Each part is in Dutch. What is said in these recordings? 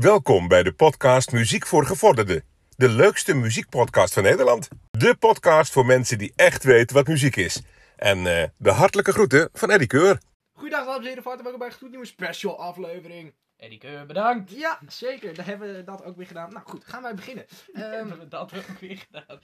Welkom bij de podcast Muziek voor Gevorderden. De leukste muziekpodcast van Nederland. De podcast voor mensen die echt weten wat muziek is. En eh, de hartelijke groeten van Eddie Keur. Goedendag dames en heren, van harte welkom bij een gloednieuwe special aflevering. Eddie Keur, bedankt. Ja, zeker. Daar hebben we dat ook weer gedaan. Nou goed, gaan wij beginnen. Ehm, Hebben we dat ook weer gedaan.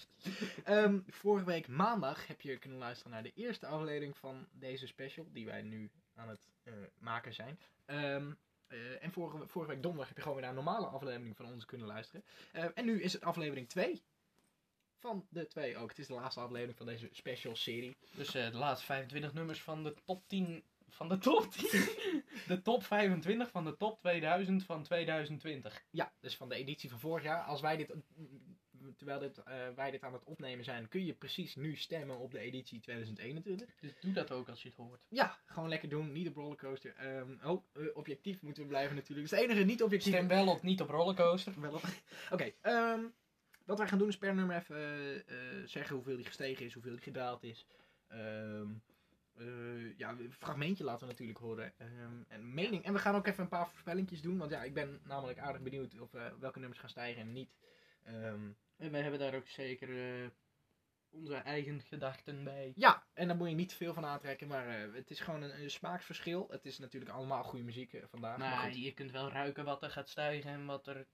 ehm, vorige week maandag heb je kunnen luisteren naar de eerste aflevering van deze special, die wij nu aan het eh, maken zijn. Ehm, eh, en vorige, vorige week donderdag heb je gewoon weer naar een normale aflevering van ons kunnen luisteren. Ehm, en nu is het aflevering 2 van de twee ook. Het is de laatste aflevering van deze special serie. Dus eh, de laatste 25 nummers van de top 10. Van de top 10? de top 25 van de top 2000 van 2020. Ja, dus van de editie van vorig jaar. Als wij dit, terwijl dit, eh, wij dit aan het opnemen zijn, kun je precies nu stemmen op de editie 2021. Dus doe dat ook als je het hoort. Ja, gewoon lekker doen. Niet op rollercoaster. Ehm, oh, eh, objectief moeten we blijven natuurlijk. Het enige niet objectief. Stem wel of niet op rollercoaster. Wel op- Oké, ehm, wat wij gaan doen is per nummer even eh, zeggen hoeveel die gestegen is, hoeveel die gedaald is. Ehm, eh, ja, een fragmentje laten we natuurlijk horen. Ehm, en mening. En we gaan ook even een paar voorspellingjes doen. Want ja, ik ben namelijk aardig benieuwd of, welke nummers gaan stijgen en niet. En wij hebben daar ook zeker eh, onze eigen gedachten bij. ja, en daar moet je niet veel van aantrekken. Maar eh, het is gewoon een, een smaakverschil. Het is natuurlijk allemaal goede muziek eh, vandaag. maar je kunt wel ruiken wat er gaat stijgen en wat er.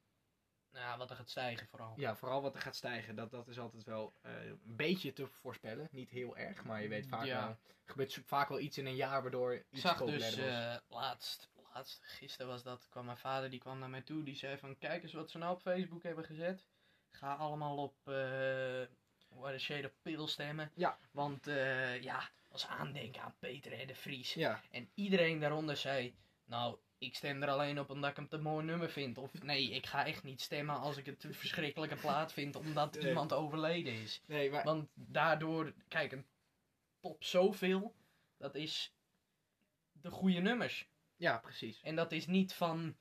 Nou, wat er gaat stijgen vooral. Ja, vooral wat er gaat stijgen, dat, dat is altijd wel een beetje te voorspellen. Niet heel erg, maar je weet vaak Ja. wel. Er gebeurt vaak wel iets in een jaar waardoor Ik iets zag populairder dus laatst, laatst, gisteren was dat, kwam mijn vader die kwam naar mij toe. Die zei van, kijk eens wat ze nou op Facebook hebben gezet. Ga allemaal op uh, What a Shade of stemmen. Ja. Want eh, ja, als aandenken aan Peter en de Vries. Ja, En iedereen daaronder zei, nou, ik stem er alleen op omdat ik hem te mooi nummer vind. Of nee, ik ga echt niet stemmen als ik het een verschrikkelijke plaat vind omdat Nee. iemand overleden is. nee, maar Want daardoor, kijk, een top zoveel, dat is de goede nummers. ja, precies. En dat is niet van,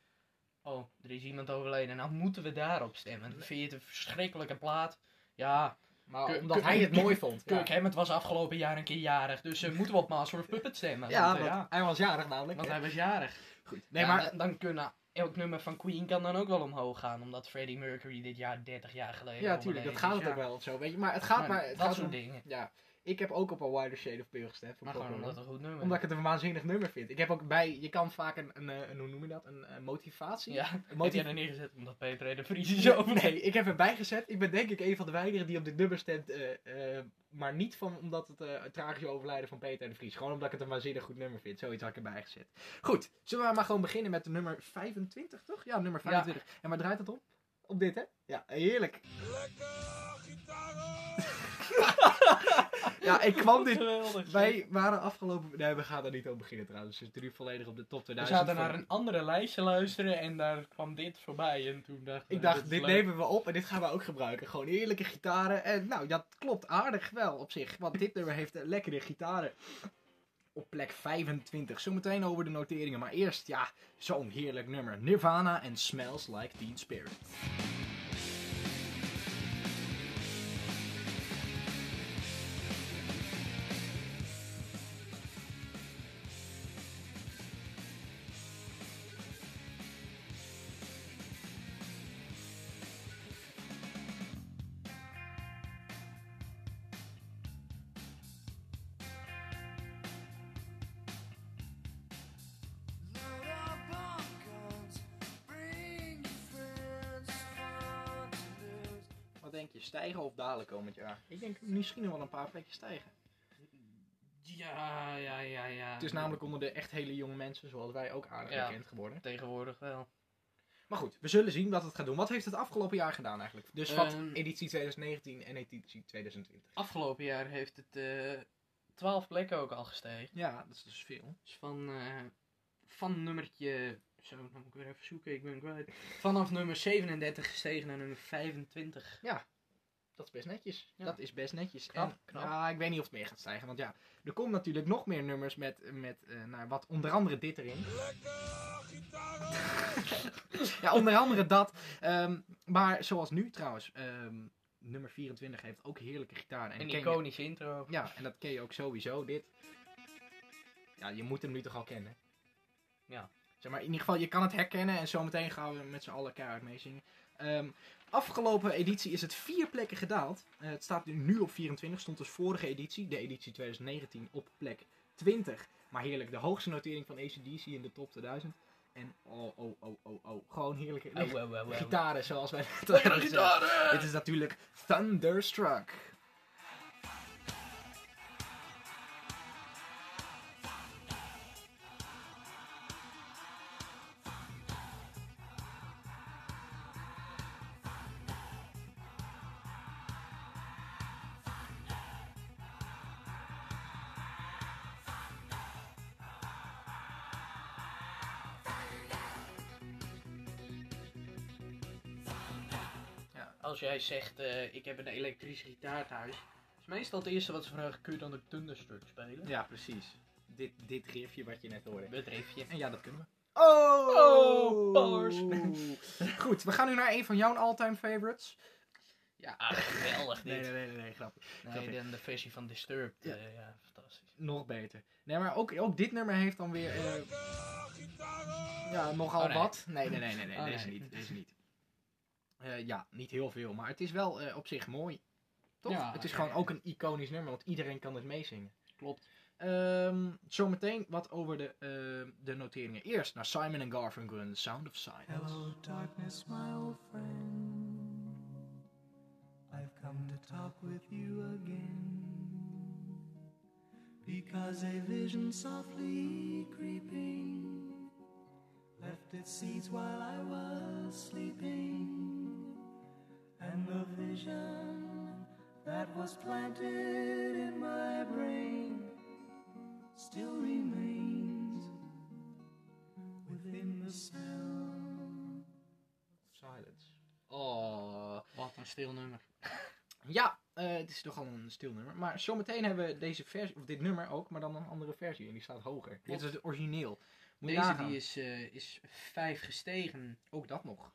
oh, er is iemand overleden, nou moeten we daarop stemmen. Vind je het een verschrikkelijke plaat? Ja, Maar Kun- omdat kun- hij het mooi vond. Kirk ja. Hammett was afgelopen jaar een keer jarig, dus eh, moeten we op Master of Puppet stemmen. Ja, want, eh, want hij was jarig namelijk. want hè. hij was jarig. Goed. Nee, Ja, maar dan, dan kunnen elk nummer van Queen kan dan ook wel omhoog gaan, omdat Freddie Mercury dit jaar 30 jaar geleden ja, tuurlijk, dat gaat het ook ja. wel of zo, weet je. Maar het gaat maar, het dat gaat soort om- dingen. Ja, ik heb ook op een Wider Shade of Pale gestemd. voor Maar gewoon omdat het een goed nummer Omdat ik het een waanzinnig nummer vind. Ik heb ook bij, je kan vaak een, een, eh, een hoe noem je dat, een, eh, motivatie. Ja, Een heb jij er neergezet omdat Peter en de Vries is over. Nee, ik heb erbij gezet. Ik ben denk ik een van de weinigen die op dit nummer stemt. eh, eh, maar niet van omdat het eh het tragische overlijden van Peter en de Vries. Gewoon omdat ik het een waanzinnig goed nummer vind. Zoiets had ik erbij gezet. Goed, zullen we maar gewoon beginnen met de nummer 25, toch? Ja, nummer 25. En waar draait het op? Op dit, hè? Ja, heerlijk. ja, ik kwam dit... Geweldig. Wij waren afgelopen... Nee, we gaan er niet op beginnen trouwens. Dus het is nu volledig op de top we 2000. zaten van- naar een andere lijstje luisteren en daar kwam dit voorbij. En toen dacht Ik we, dacht, dit nemen we op en dit gaan we ook gebruiken. Gewoon heerlijke gitaren. En nou, dat klopt aardig wel op zich. Want dit nummer heeft lekkere gitaren. Op plek 25. Zometeen over de noteringen. Maar eerst, ja, zo'n heerlijk nummer. Nirvana en Smells Like Teen Spirit. Denk misschien nog wel een paar plekjes stijgen. Ja, ja, ja, ja. Het is namelijk onder de echt hele jonge mensen, zoals wij, ook aardig Ja. bekend geworden. Tegenwoordig wel. Maar goed, we zullen zien wat het gaat doen. Wat heeft het afgelopen jaar gedaan eigenlijk? Dus wat Ehm, editie 2019 en editie 2020. Afgelopen jaar heeft het eh 12 plekken ook al gestegen. Ja, dat is dus veel. Dus van, eh, van nummertje... Zo, dan moet ik weer even zoeken, ik ben kwijt. Vanaf nummer 37 gestegen naar nummer 25. Dat is best netjes. Ja. Dat is best netjes. Knap, en, knap. Ja, ik weet niet of het meer gaat stijgen. Want ja, er komt natuurlijk nog meer nummers met, met eh, nou, wat onder andere dit erin. ja, onder andere dat. Ehm, maar zoals nu trouwens. ehm, nummer 24 heeft ook heerlijke gitaar. En Een je- iconische intro. Ja, en dat ken je ook sowieso. Dit. Ja, je moet hem nu toch al kennen. Ja. Zeg maar, in ieder geval, je kan het herkennen en zometeen gaan we met z'n allen keihard meezingen. Ehm, afgelopen editie is het vier plekken gedaald. Eh, het staat nu op 24, stond dus vorige editie, de editie 2019, op plek 20. Maar heerlijk, de hoogste notering van ACDC in de top 2000. En oh, oh, oh, oh, oh, gewoon heerlijke Oh, oh, oh, oh. gitaren zoals wij gezegd. gitaren! Dit is natuurlijk Thunderstruck. Jij zegt, eh, ik heb een elektrische gitaar thuis, is meestal het eerste wat ze vragen, kun je dan de Thunderstruck spelen? Ja, precies. Dit, dit riffje wat je net hoorde. Bedrijfje. En ja, dat kunnen we. Oh! Oh, bars. Goed, we gaan nu naar een van jouw all-time favorites. Ja, geweldig dit. Nee, nee, nee, nee, nee grapje. Nee, dan de versie van Disturbed. Ja. eh, ja, fantastisch. Nog beter. Nee, maar ook, ook dit nummer heeft dan weer... eh, ja, nogal Oh, nee. wat. Nee, nee, nee, nee, nee Oh, deze nee. niet. Deze niet. Eh, ja, niet heel veel, maar het is wel eh, op zich mooi. Toch? Ja, het is ja, gewoon ja. ook een iconisch nummer, want iedereen kan het meezingen. Klopt. Ehm, zometeen wat over de, eh, de noteringen. Eerst naar Simon Garfunkel, Sound of Silence. Hello, darkness, my old friend. I've come to talk with you again. Because a vision softly creeping left its seeds while I was sleeping. And the vision that was planted in my brain still remains within the sound. Silence. Oh. Wat een stil nummer. Ja, eh, het is toch al een stil nummer. Maar zometeen hebben we deze versie, of dit nummer ook, maar dan een andere versie. En die staat hoger. Dit is het origineel. Moet Deze die is, eh, is vijf gestegen. Ook dat nog.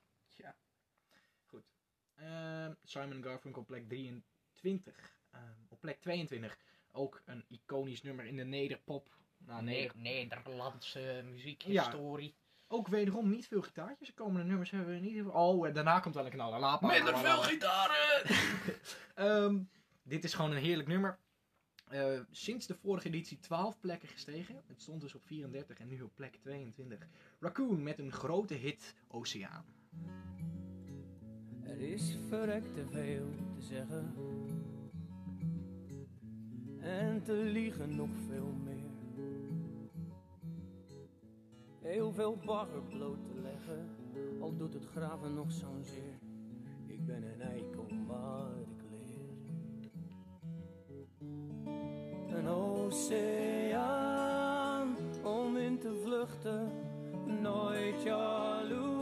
Ehm, Simon Garfunkel op plek 23. Ehm, op plek 22 ook een iconisch nummer in de nederpop. Nou, neder... Nederlandse muziekhistorie. Ook wederom niet veel gitaartjes. De komende nummers hebben we niet heel veel. Oh, en daarna komt wel een knaller. Laat maar. Minder veel gitaren! Ehm, dit is gewoon een heerlijk nummer. Eh, sinds de vorige editie 12 plekken gestegen. Het stond dus op 34 en nu op plek 22. Raccoon met een grote hit Oceaan. Er is verrekt te veel te zeggen. En te liegen nog veel meer. Heel veel bagger bloot te leggen, al doet het graven nog zo'n zeer. Ik ben een eikel, maar ik leer. Een oceaan om in te vluchten, nooit jaloers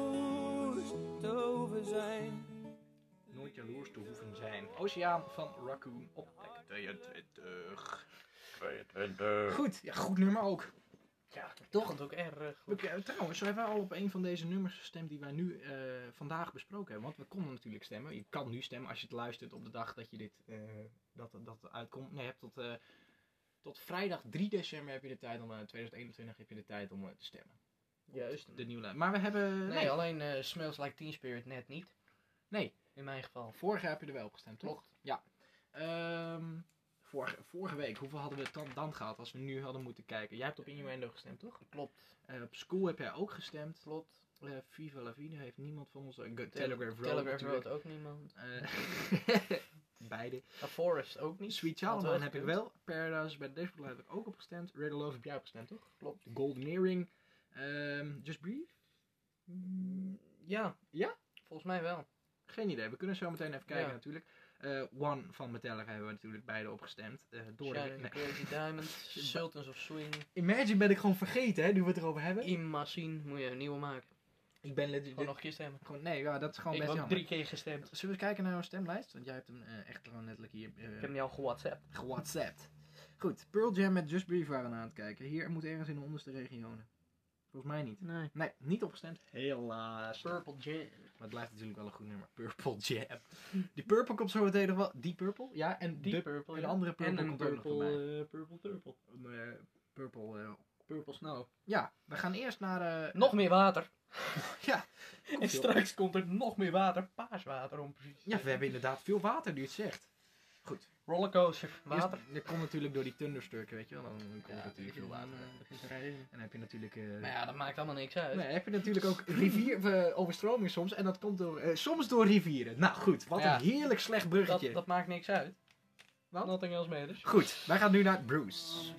Oceaan van Raccoon op plek 22. 22. Goed, ja, goed nummer ook. Ja, Toch? ook erg goed. We, eh, trouwens, we hebben al op een van deze nummers gestemd die wij nu eh, vandaag besproken hebben. Want we konden natuurlijk stemmen. Je kan nu stemmen als je het luistert op de dag dat je dit eh, dat, dat uitkomt. Nee, je hebt tot, eh, tot vrijdag 3 december heb je de tijd om, eh 2021 heb je de tijd om te stemmen. Juist. De nieuwe. Maar we hebben. Nee, alleen eh, Smells Like Teen Spirit net niet. Nee. In mijn geval. Vorig jaar heb je er wel op gestemd, toch? Klopt. Ja. Ehm, vorige, vorige week, hoeveel hadden we dan, dan gehad als we nu hadden moeten kijken? Jij hebt op Innuendo gestemd, toch? Klopt. Eh, op School heb jij ook gestemd. Klopt. Eh, Viva la Vida heeft niemand van ons. Telegraph Road Telegraph natuurlijk. Road ook niemand. Eh, beide. A Forest ook niet. Sweet Child Man heb ik wel. Paradise bij Dashboard heb ik ook op gestemd. Red Love heb jij op gestemd, toch? Klopt. Golden Earring. Ehm, Just? Mm, Ja. Ja? Volgens mij wel. Geen idee. We kunnen zo meteen even kijken Ja. natuurlijk. Eh, One van Metallica hebben we natuurlijk beide opgestemd. Eh door de... Crazy Diamond, Sultans of Swing, Imagine ben ik gewoon vergeten, hè, nu we het erover hebben. Immachine, moet je een nieuwe maken. Ik ben legit... Gewoon nog een keer stemmen. gewoon, nee, ja, dat is gewoon ik best heb ook jammer. drie keer gestemd. Zullen we eens kijken naar jouw stemlijst? Want jij hebt hem eh, echt gewoon letterlijk hier eh Ik heb hem al gewhatsappt. gewhatsappt. Goed, Pearl Jam met Just Breathe waren aan het kijken. Hier moet ergens in de onderste regionen. Volgens mij niet. Nee. Nee, niet opgestemd. Helaas. Purple Jam. Maar het blijft natuurlijk wel een goed nummer. Purple Jam. Die Purple komt zo meteen nog wel. Die Purple? Ja, en Die de, Purple. en de andere Purple en een komt ook nog Purple, voorbij. eh, Purple eh, Purple eh, Purple Snow. Ja, we gaan eerst naar... Nog meer water. Ja. En straks komt er nog meer water. Paaswater om precies Ja, we hebben inderdaad veel water nu het zegt. Rollercoaster. Water. Eerst- dat komt natuurlijk door die thundersturken, weet je wel. Dan komt Ja, natuurlijk veel water. Eh. En dan heb je natuurlijk... eh, Maar ja, dat maakt allemaal niks uit. Nee, heb je natuurlijk ook rivier, eh, overstroming soms. En dat komt door, eh, soms door rivieren. Nou goed, wat Ja. een heerlijk slecht dat, bruggetje. dat maakt niks uit. Wat? Nothing else matters. Goed, wij gaan nu naar Bruce.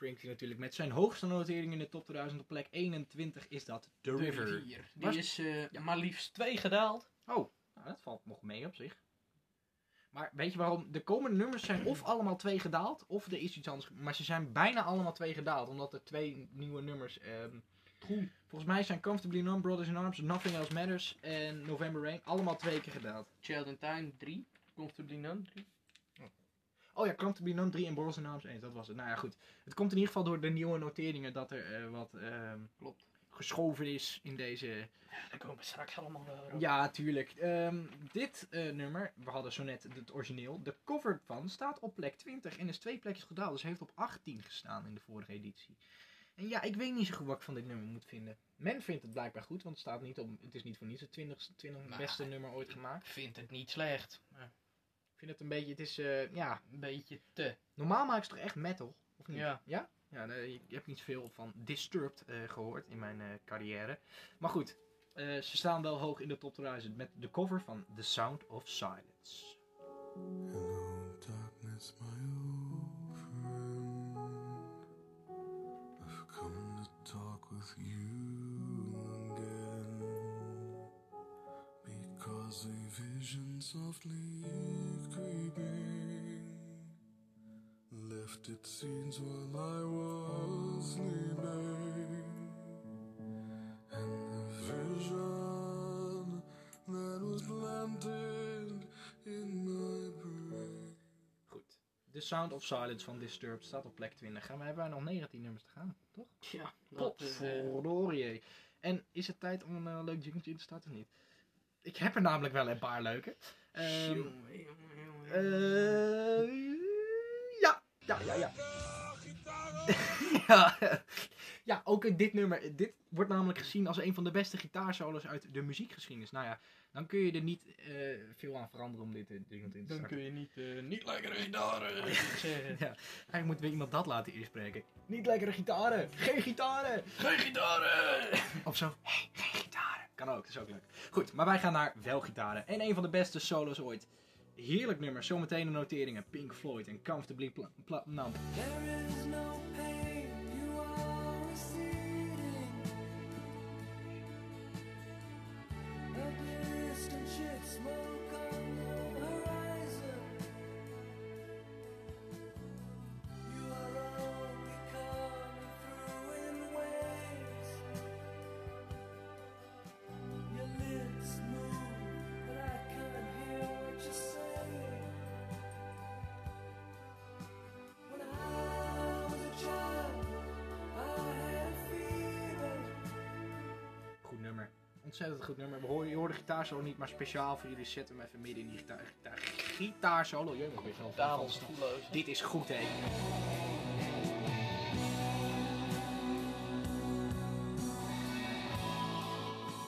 Springsteen natuurlijk met zijn hoogste notering in de top 2000 op plek 21 is dat The De River. rivier. Die Was- is eh, Ja. maar liefst twee gedaald. Oh, nou, dat valt nog mee op zich. Maar weet je waarom? De komende nummers zijn of allemaal twee gedaald, of er is iets anders. Maar ze zijn bijna allemaal twee gedaald, omdat er twee nieuwe nummers... ehm, volgens mij zijn Comfortably Numb, Brothers in Arms, Nothing Else Matters en November Rain allemaal twee keer gedaald. Child in Time 3. Comfortably Numb 3. Oh ja, Comfortably Numb 3 en in Arms 1, dat was het. Nou ja, goed. Het komt in ieder geval door de nieuwe noteringen dat er eh, wat ehm, Klopt. geschoven is in deze Daar komen we straks allemaal wel op. Ja, tuurlijk. Ehm, dit eh, nummer, we hadden zo net het origineel, de cover van, staat op plek 20 en is twee plekjes gedaald. Dus heeft op 18 gestaan in de vorige editie. En ja, ik weet niet zo goed wat ik van dit nummer moet vinden. Men vindt het blijkbaar goed, want het, staat niet op, het is niet voor niets het 20, 20 Maar- beste nummer ooit gemaakt. Ik vind het niet slecht. maar vind het een beetje, het is, eh, ja, Een beetje te. normaal maken ze toch echt metal? Of niet? Ja. Ja? Ja, nee, ik heb niet veel van Disturbed eh, gehoord in mijn eh, carrière. Maar goed, eh, ze staan wel hoog in de top 1000 met de cover van The Sound of Silence. Hello, darkness, my old friend. I've come to talk with you Because a vision softly creeping left its scenes while I was sleeping. And the vision that was planted in my brain. Goed. The Sound of Silence van Disturbed staat op plek 20. Gaan we hebben wij nog 19 nummers te gaan, toch? Ja, dat is... eh, Potverdorie. En is het tijd om een eh, leuk jingletje in te starten of niet? Ik heb er namelijk wel een paar leuke. Eh, ja, ja, ja, ja. ja. Ja, ook in dit nummer. Dit wordt namelijk gezien als een van de beste gitaarsolos uit de muziekgeschiedenis. Nou ja, dan kun je er niet eh, veel aan veranderen om dit eh, ding in te Dan starten. kun je niet, niet lekker gitaren zeggen. Ja, eigenlijk moeten we iemand dat laten inspreken. Niet lekkere gitaren, geen gitaren. Geen gitaren! Of zo. Kan ook, dat is ook leuk. Goed, maar wij gaan naar wel gitaren. En een van de beste solos ooit. Heerlijk nummer, zometeen de noteringen. Pink Floyd en Comfortably Pla Pla Numb. There is no pain, de gitaarsolo niet, maar speciaal voor jullie zetten we hem even midden in die gitaar, gitaar, gitaarsolo. Ik zelf Dames, van- gevoelloos. Dit is goed, hè.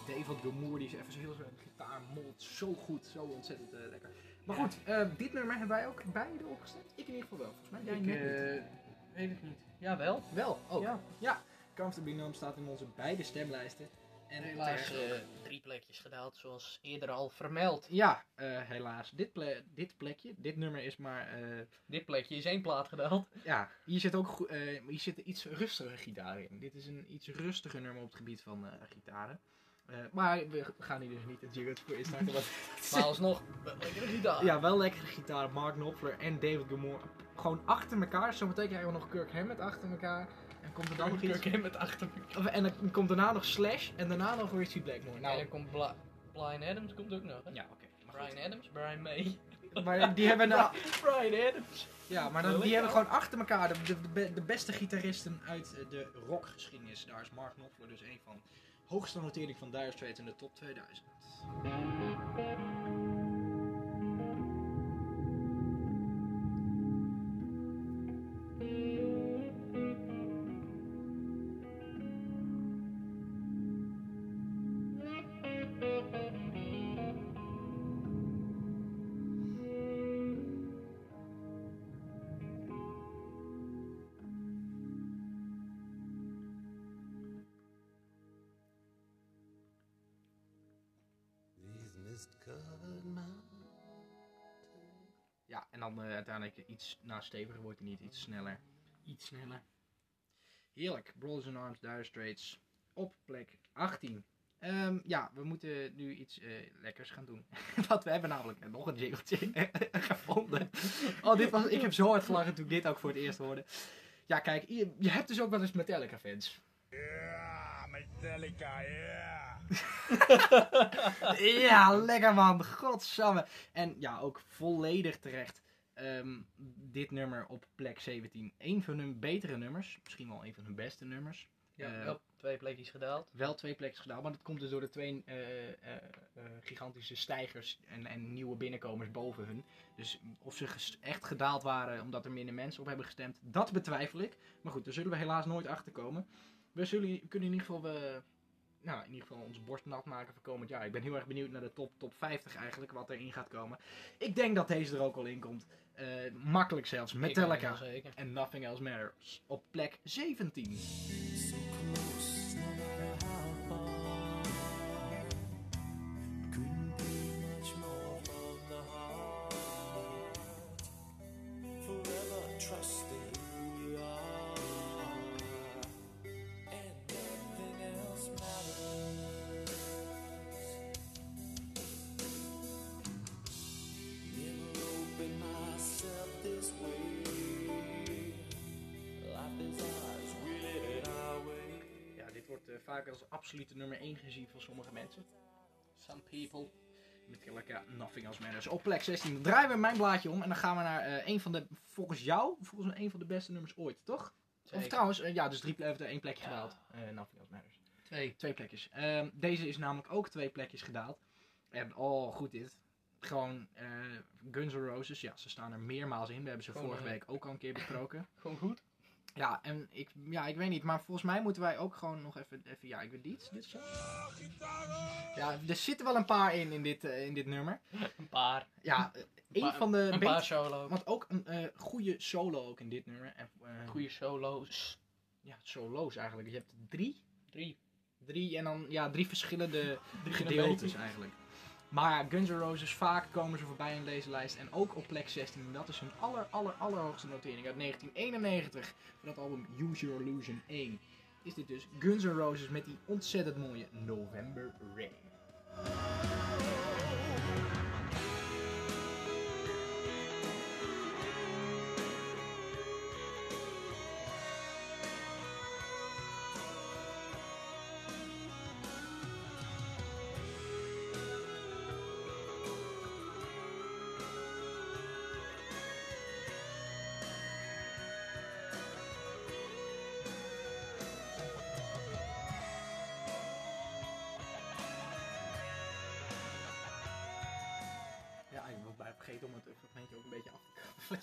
David Gilmour, die is even zo heel zijn gitaar molt zo goed, zo ontzettend eh, lekker. Maar goed, eh, dit nummer hebben wij ook beide opgestemd. Ik in ieder geval wel, volgens mij. Jij Ik net niet. eh, weet het niet. Jawel. Wel, ook. Ja. Ja. Comfortably Numb staat in onze beide stemlijsten. En Helaas eh, drie plekjes gedaald, zoals eerder al vermeld. Ja, eh, helaas. Dit, ple- dit plekje, dit nummer is maar... eh, Dit plekje is één plaat gedaald. ja, hier zit ook hier zit een iets rustige gitaar in. Dit is een iets rustiger nummer op het gebied van gitaren. Maar we gaan hier dus niet het jingle voor instarten. Maar alsnog, wel lekkere gitaar. ja, wel lekkere gitaar. Mark Knopfler en David Gilmour. Gewoon achter elkaar. Zometeen krijgen we nog Kirk Hammett achter elkaar. En dan komt er dan nog iets. Hammett achter En dan komt daarna nog Slash en daarna nog Richie Blackmore. Nou, en Nou, dan komt Bla- Brian Adams komt ook nog. Hè? ja, oké. Brian Adams, Brian May. Maar die hebben nou, Brian Adams. ja, maar dan, die hebben gewoon achter elkaar de, de, de be- de beste gitaristen uit eh, de rockgeschiedenis. Daar is Mark Knopfler dus een van. Hoogste notering van Dire Straits in de top 2000. Uiteindelijk iets na steviger wordt hij niet, iets sneller. Iets sneller. Heerlijk. Brothers in Arms, Dire Straits op plek 18. Ehm, ja, we moeten nu iets eh, lekkers gaan doen. Want we hebben namelijk nog een jingletje gevonden. Oh, dit was, ik heb zo hard gelachen toen ik dit ook voor het eerst hoorde. Ja, kijk, je, je hebt dus ook wel eens Metallica fans. Yeah, Metallica, yeah. Ja, lekker man. Godsamme. En ja, ook volledig terecht. Ehm, dit nummer op plek 17. Een van hun betere nummers. Misschien wel een van hun beste nummers. Ja, Eh, wel twee plekjes gedaald. Wel twee plekjes gedaan, maar dat komt dus door de twee eh, eh, gigantische stijgers en, en nieuwe binnenkomers boven hun. Dus of ze echt gedaald waren omdat er minder mensen op hebben gestemd, dat betwijfel ik. Maar goed, daar zullen we helaas nooit achter komen. We zullen, kunnen in ieder geval, nou, in ieder geval onze borst nat maken voor komend jaar. Ik ben heel erg benieuwd naar de top, top 50 eigenlijk, wat erin gaat komen. Ik denk dat deze er ook al in komt. Eh, makkelijk zelfs. Metallica. En Nothing Else Matters op plek 17. Absolute nummer 1 gezien van sommige mensen. Some people. Metallica, Nothing Else Matters. Op plek 16 Dan draaien we mijn blaadje om en dan gaan we naar eh, een van de, volgens jou, volgens mij een van de beste nummers ooit, toch? Of trouwens, eh, ja, dus drie ple- of één plekje Ja. gedaald. Eh, Nothing Else Matters. Twee. Twee plekjes. Ehm, deze is namelijk ook twee plekjes gedaald. En oh, goed dit. Gewoon eh, Guns N' Roses, ja, ze staan er meermaals in. We hebben ze vorige eh, week ook al een keer besproken. Gewoon goed. Ja, en ik, ja, ik weet niet, maar volgens mij moeten wij ook gewoon nog even, even ja, ik weet niet, dit zo. Ja, er zitten wel een paar in, in dit, eh, in dit nummer. Een paar. Ja, eh, een van de Een paar solo. want ook een eh, goede solo ook in dit nummer. En, Goede solo's. Ja, solo's eigenlijk. Je hebt drie, Drie. drie en dan, ja, drie verschillende Drie gedeeltes eigenlijk. Maar Guns N' Roses, vaak komen ze voorbij in deze lijst. En ook op plek 16. En dat is hun aller, aller, allerhoogste notering uit 1991. Van het album Use Your Illusion 1. Is dit dus Guns N' Roses met die ontzettend mooie November Rain.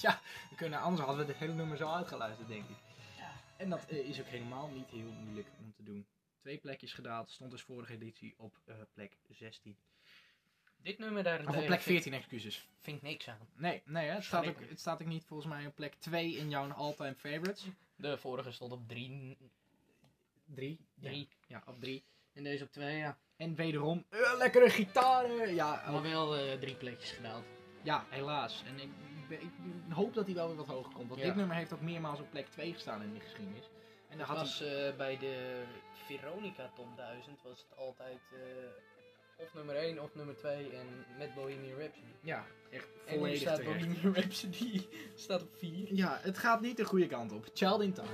ja, we kunnen, anders hadden we het hele nummer zo uitgeluisterd, denk ik. En dat eh, is ook helemaal niet heel moeilijk om te doen. Twee plekjes gedaald, stond dus vorige editie op eh, plek 16. Dit nummer daarentegen Of op plek vind- 14, excuses. Vind ik niks aan. Nee, nee hè, het, staat ook, het staat ook niet volgens mij op plek 2 in jouw all-time favorites. De vorige stond op drie. 3. Drie. Ja, op 3. En deze op twee, ja. En wederom, eh, lekkere gitaren. Ja, Maar wel drie plekjes gedaald. ja, helaas. En ik, ik, ik hoop dat hij wel weer wat hoger komt. Want Ja. dit nummer heeft ook meermaals op plek 2 gestaan in de geschiedenis. En daar Dat was hij... eh, bij de Veronica Top 1000 was het altijd eh, of nummer 1 of nummer 2 en met Bohemian Rhapsody. Ja, echt En nu volledig staat terecht. Bohemian Rhapsody staat op 4. Ja, het gaat niet de goede kant op. Child in Time.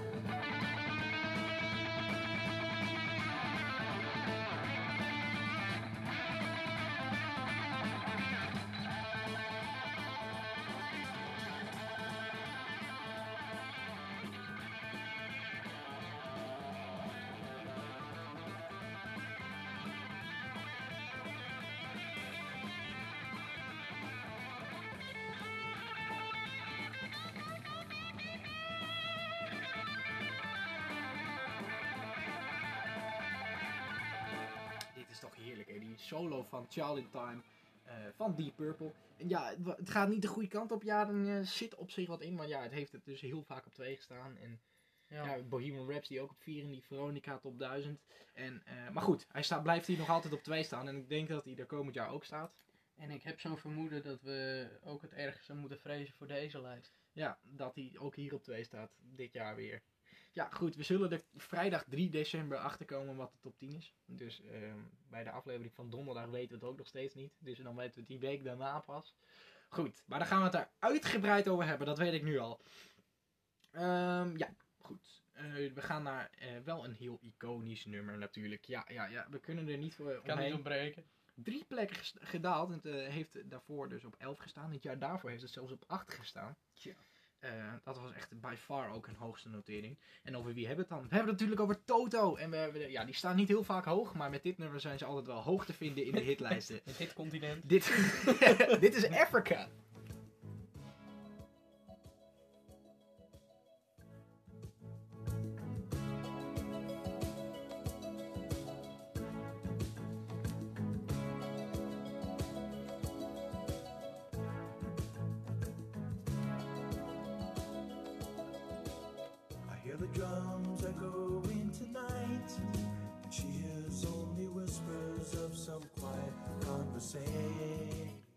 Die van Charlie Time eh, van Deep Purple. En ja, het, gaat niet de goede kant op. Ja, er eh, zit op zich wat in, maar ja, het heeft het dus heel vaak op 2 gestaan. En Ja. ja, Bohemian Rhapsody ook op 4 en die Veronica top 1000. En, eh, maar goed, hij staat, blijft hier nog altijd op 2 staan. En ik denk dat hij er komend jaar ook staat. En ik heb zo'n vermoeden dat we ook het ergste moeten vrezen voor deze lijst. Ja, dat hij ook hier op 2 staat, dit jaar weer. Ja, goed, we zullen er vrijdag 3 december achterkomen wat de top 10 is. Dus ehm, bij de aflevering van donderdag weten we het ook nog steeds niet. Dus dan weten we het die week daarna pas. Goed, maar dan gaan we het daar uitgebreid over hebben, dat weet ik nu al. Ehm, ja, goed. Eh, we gaan naar eh, wel een heel iconisch nummer natuurlijk. Ja, ja, ja, we kunnen er niet voor Kan niet ontbreken. drie plekken gedaald. Het eh, heeft daarvoor dus op 11 gestaan. Het jaar daarvoor heeft het zelfs op 8 gestaan. Eh, dat was echt by far ook een hoogste notering. En over wie hebben we het dan? We hebben het natuurlijk over Toto. En we hebben, ja, die staan niet heel vaak hoog. Maar met dit nummer zijn ze altijd wel hoog te vinden in de hitlijsten. In dit continent. dit, dit is Africa.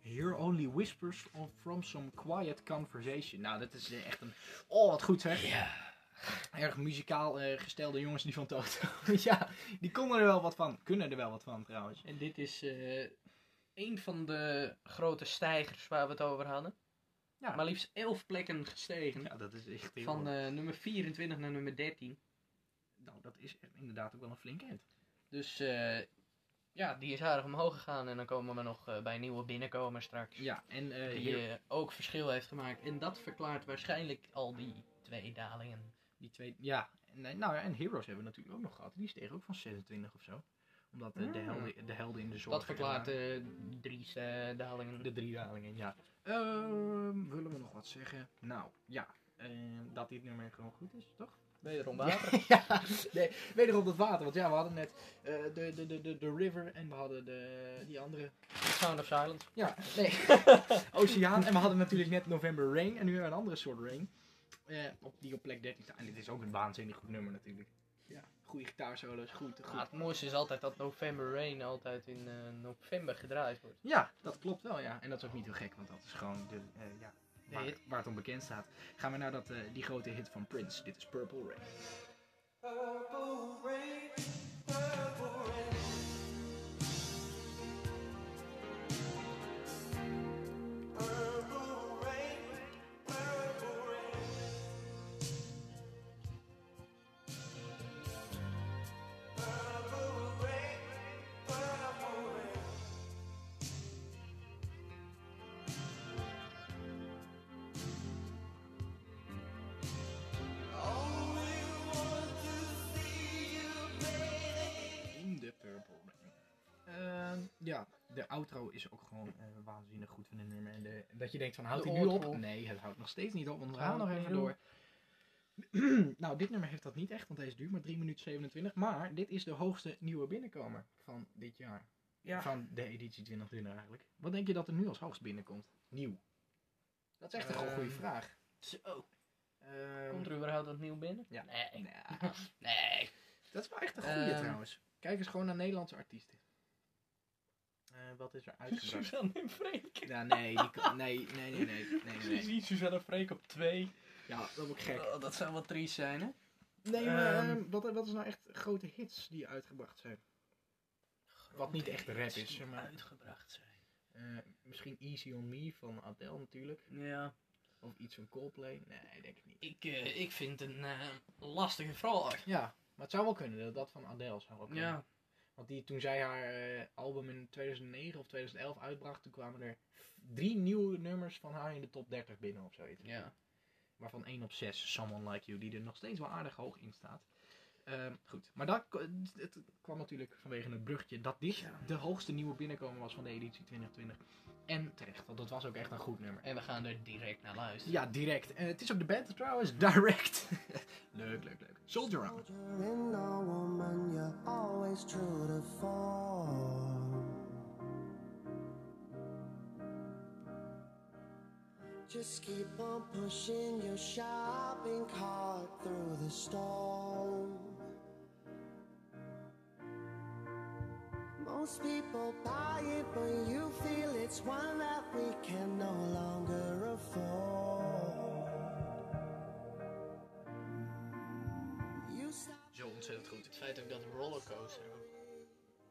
Hear only whispers of- from some quiet conversation. Nou, dat is eh, echt een... Oh, wat goed zeg. Ja. Erg muzikaal eh, gestelde jongens die van Toto. ja, die konden er wel wat van. Kunnen er wel wat van trouwens. En dit is eh een van de grote stijgers waar we het over hadden. Ja. Maar liefst 11 plekken gestegen. Ja, dat is echt heel Van nummer 24 naar nummer 13. Nou, dat is inderdaad ook wel een flinke hit. Dus ja, die is aardig omhoog gegaan. En dan komen we nog eh, bij een nieuwe binnenkomer straks. Ja, en eh, die hier, eh, ook verschil heeft gemaakt. En dat verklaart waarschijnlijk al die twee dalingen. die twee... Ja, en, nou ja, en Heroes hebben we natuurlijk ook nog gehad. Die steeg ook van 26 of zo. Omdat de, Ah. helden, de helden in de zorg... Dat verklaart eh drie dalingen. de drie dalingen, ja. Ehm, willen we nog wat zeggen? Nou, ja. dat dit nummer gewoon goed is, toch? Wederom water. ja, nee, wederom dat water. Want ja, we hadden net eh, de, de, de, de, de River en we hadden de, die andere Sound of Silence. Ja, nee. Oceaan. En we hadden natuurlijk net November Rain. En nu hebben we een andere soort Rain. Eh, op, die op plek 13 staat. En dit is ook een waanzinnig goed nummer natuurlijk. Ja, goede gitaarsolo's, goed, goed. Ja, het mooiste is altijd dat November Rain altijd in eh, november gedraaid wordt. Ja, dat klopt wel, ja. En dat is ook niet heel gek, want dat is gewoon de, eh, ja, De waar, hit. waar het om bekend staat. Gaan we naar dat, eh, die grote hit van Prince. Dit is Purple Rain. Purple rain, purple rain. Purple outro is ook gewoon eh, waanzinnig goed van een nummer. En de, dat je denkt van, houdt hij nu op? Nee, het houdt nog steeds niet op, want we gaan nog even door. nou, dit nummer heeft dat niet echt, want deze duurt maar 3 minuten 27. Maar dit is de hoogste nieuwe binnenkomer van dit jaar. Ja. Van de editie 2020 eigenlijk. Wat denk je dat er nu als hoogst binnenkomt? Nieuw. Dat is echt een Ehm, goede vraag. Zo. Ehm, Komt er überhaupt wat nieuw binnen? Ja. Nee. Nee. dat is wel echt een goede Ehm. trouwens. Kijk eens gewoon naar Nederlandse artiesten. Eh, wat is er uitgebracht? Suzanne en Freek. Ja, nee, die nee, nee, nee, nee, nee, nee, Je nee. ziet Suzanne en Freek op 2. Ja, dat wordt gek. Oh, dat zou wel triest zijn, hè? Nee, maar Ehm. ehm, wat, wat is nou echt grote hits die uitgebracht zijn? Wat niet echt rap is, maar. Uitgebracht zijn. Eh, misschien Easy on Me van Adele natuurlijk. Ja. Of iets van Coldplay. Nee, denk ik niet. Ik, eh, ik vind het een eh, lastige vraag. Ja, maar het zou wel kunnen dat dat van Adele zou wel kunnen. Ja. Want die, toen zij haar eh, album in 2009 of 2011 uitbracht, toen kwamen er drie nieuwe nummers van haar in de top 30 binnen of zoiets. Ja. Waarvan 1 op 6, Someone Like You, die er nog steeds wel aardig hoog in staat. Ehm, goed, maar dat, het kwam natuurlijk vanwege het brugje dat dit de hoogste nieuwe binnenkomen was van de editie 2020. En terecht, want dat was ook echt een goed nummer. En we gaan er direct naar luisteren. Ja, direct. En het is ook de band trouwens, direct. leuk, leuk, leuk. Soldier On. In a woman you're always true to fall. Just keep on pushing your shopping cart through the storm. Most people buy it, but you feel it's one that we can no longer afford. You stop. Zo ontzettend goed. Het feit ook dat de rollercoaster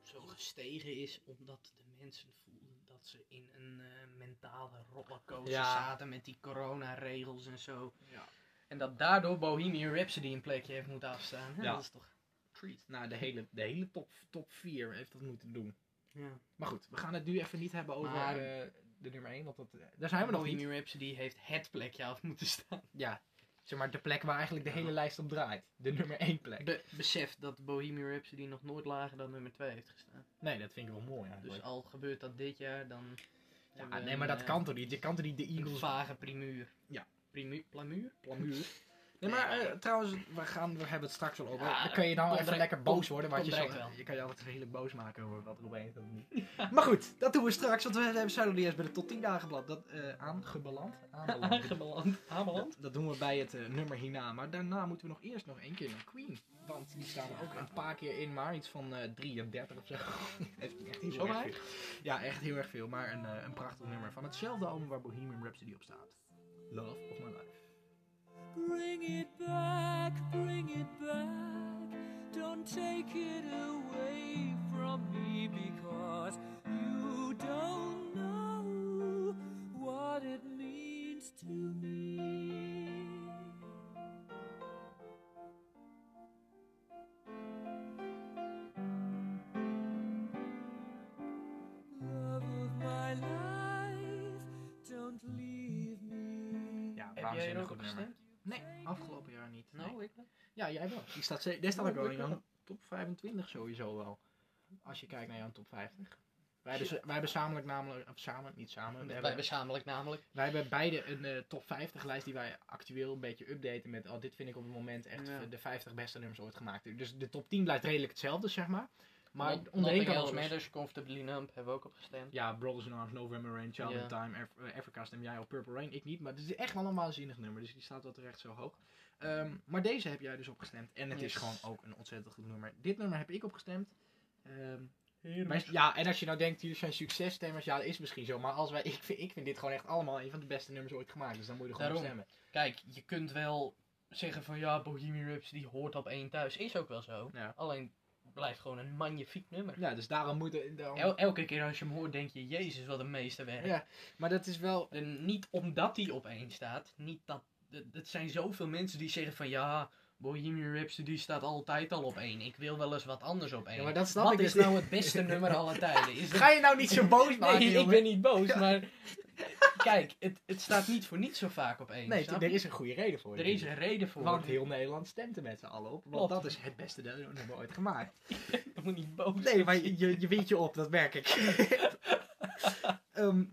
zo gestegen is, omdat de mensen voelden dat ze in een eh, mentale rollercoaster Ja. zaten met die coronaregels en zo. Ja. En dat daardoor Bohemian Rhapsody een plekje heeft moeten afstaan. Ja, Ja. Dat is toch treat. Nou, de hele, de hele top, top 4 heeft dat moeten doen. Ja. Maar goed, we gaan het nu even niet hebben over Maar- eh, de nummer 1, want dat, eh, daar zijn we nog niet. Bohemian Rhapsody heeft het plekje af moeten staan. Ja, zeg maar de plek waar eigenlijk de hele lijst op draait. De nummer 1 plek. Be besef dat Bohemian Rhapsody nog nooit lager dan nummer 2 heeft gestaan. Nee, dat vind ik wel mooi eigenlijk. Dus al gebeurt dat dit jaar, dan... ja, nee, maar een, dat eh, kan toch niet? Je kan toch niet de Een Eagles vage primuur. Ja. Primuur? Plamuur? plamuur? Nee, maar eh, trouwens, we, gaan, we hebben het straks al over. Ja, dan kun je dan komt even lekker boos worden. Want je, zo, wel. je kan je altijd redelijk boos maken over wat er opeens dat niet. Maar goed, dat doen we straks, want we hebben niet eens bij de tot 10 dagen blad. Dat eh aangebeland. Aanbeland. Aangebeland. Aanbeland? Dat, dat doen we bij het eh, nummer hierna. Maar daarna moeten we nog eerst nog één keer naar Queen. Want die staan er ook een paar keer in, maar iets van eh 33 of zo. echt, heel Zo erg veel. Ja, echt heel erg veel. Maar een, een prachtig nummer van hetzelfde album waar Bohemian Rhapsody op staat. Love of My Life. Bring it back, bring it back. Don't take it away from me because you don't know what it means to me. Love of my life, don't leave me. Ja, Heb jij waanzinnig goed nummer. Nee, afgelopen jaar niet. Nee. Nou, ik Ja, jij wel. Die staat, daar staat ook wel in jouw top 25 sowieso wel. Als je kijkt naar jouw top 50. Wij hebben, wij hebben samelijk namelijk, of samen, niet samen. Wij hebben, zamelijk namelijk. wij hebben beide een eh, top 50 lijst die wij actueel een beetje updaten met, oh dit vind ik op het moment echt Ja. de 50 beste nummers ooit gemaakt. Dus de top 10 blijft redelijk hetzelfde, zeg maar. Maar Not- onderheen kan alles. Matters, Comfortably Numb, hebben we ook op gestemd. Ja, Brothers in Arms, November Rain, Child in Time, Af- eh, Africa stem jij op Purple Rain, ik niet. Maar het is echt wel een waanzinnig nummer, dus die staat wel terecht zo hoog. Ehm, maar deze heb jij dus opgestemd en het is gewoon ook een ontzettend goed nummer. Dit nummer heb ik opgestemd. Ehm, maar, ja, en als je nou denkt, jullie zijn successtemmers, ja, dat is misschien zo. Maar als wij, ik, vind, ik vind dit gewoon echt allemaal een van de beste nummers ooit gemaakt. Dus dan moet je er gewoon op stemmen. Kijk, je kunt wel zeggen van ja, Bohemian Rhapsody hoort op één thuis. Is ook wel zo. Ja. Alleen blijft gewoon een magnifiek nummer. Ja, dus daarom moet er- daarom- El- elke keer als je hem hoort denk je, jezus wat een meesterwerk. Ja, maar dat is wel... En niet omdat hij op één staat. Niet dat, dat zijn zoveel mensen die zeggen van ja, Bohemian Rhapsody staat altijd al op één. Ik wil wel eens wat anders op één. Ja, maar dat snap wat ik is dus nou het beste nummer aller tijden? Is dat- Ga je nou niet zo boos maken, Nee, ik ben niet boos, maar kijk, het, het staat niet voor niet zo vaak op één. Nee, snap er je? is een goede reden voor. er is een reden voor. Want heel Nederland stemt er met z'n allen op. Want dat is het beste nummer ooit gemaakt. Je moet niet boos Nee, maar je, je, wint je op, dat merk ik. Ehm,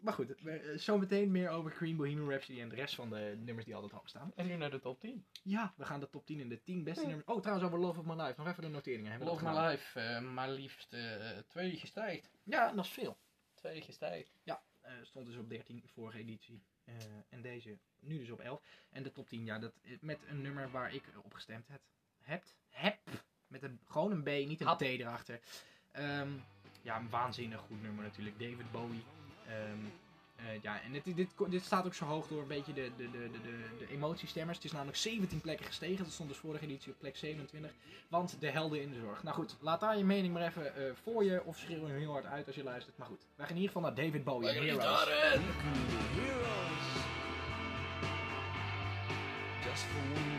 maar goed, eh, zometeen meer over Queen, Bohemian Rhapsody en de rest van de nummers die altijd hoog staan. En nu naar de top 10. Ja, we gaan de top 10 en de 10 beste nummers. Oh, trouwens over Love of My Life. Nog even de noteringen. Hebben Love dat My? Life, eh, maar liefst eh, twee gestijgd. Ja, dat is veel. Twee gestijgd. Eh, stond dus op 13 vorige editie. Eh, en deze nu dus op 11. En de top 10, ja, dat, eh, met een nummer waar ik op gestemd heb. Hebt? Heb. Met een, gewoon een B, niet een. T erachter. Ehm, ja, een waanzinnig goed nummer natuurlijk. David Bowie. Ehm, eh, ja, en dit, dit, dit staat ook zo hoog door een beetje de, de, de, de, de, emotiestemmers. Het is namelijk 17 plekken gestegen. Dat stond dus vorige editie op plek 27. Want de helden in de zorg. Nou goed, laat daar je mening maar even eh, voor je. Of schreeuw hem heel hard uit als je luistert. Maar goed, wij gaan in ieder geval naar David Bowie Heroes. Heroes. Just for one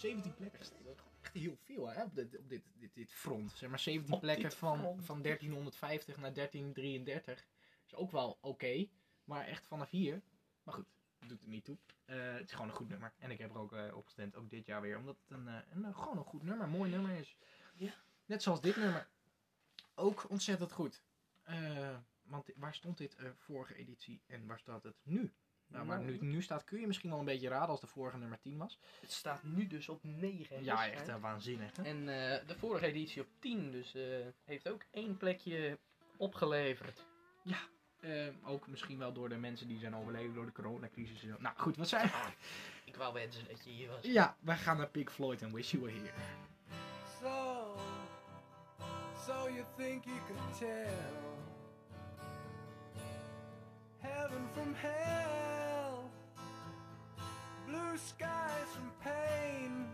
17 plekken is echt heel veel hè, op, dit, op dit, dit, dit front. Zeg maar 17 Op plekken van, front. van 1350 naar 1333. Is ook wel oké. maar echt vanaf hier. Maar goed, doet er niet toe. Eh, het is gewoon een goed nummer. En ik heb er ook eh, op gestemd, ook dit jaar weer. Omdat het een, eh, een, gewoon een goed nummer, een mooi nummer is. Ja. Net zoals dit nummer. Ook ontzettend goed. Want waar stond dit vorige editie en waar staat het nu? Nou, waar nu, nu staat kun je misschien wel een beetje raden als de vorige nummer 10 was. Het staat nu dus op 9. Ja, echt eh, waanzinnig. Hè? En eh, de vorige editie op 10, dus eh, heeft ook één plekje opgeleverd. Eh, ook misschien wel door de mensen die zijn overleden door de coronacrisis. en zo. Nou goed, wat zijn Ik wou wensen dat je hier was. Ja, wij gaan naar Pink Floyd en Wish You Were Here. So, so you think you can tell heaven from hell, blue skies from pain?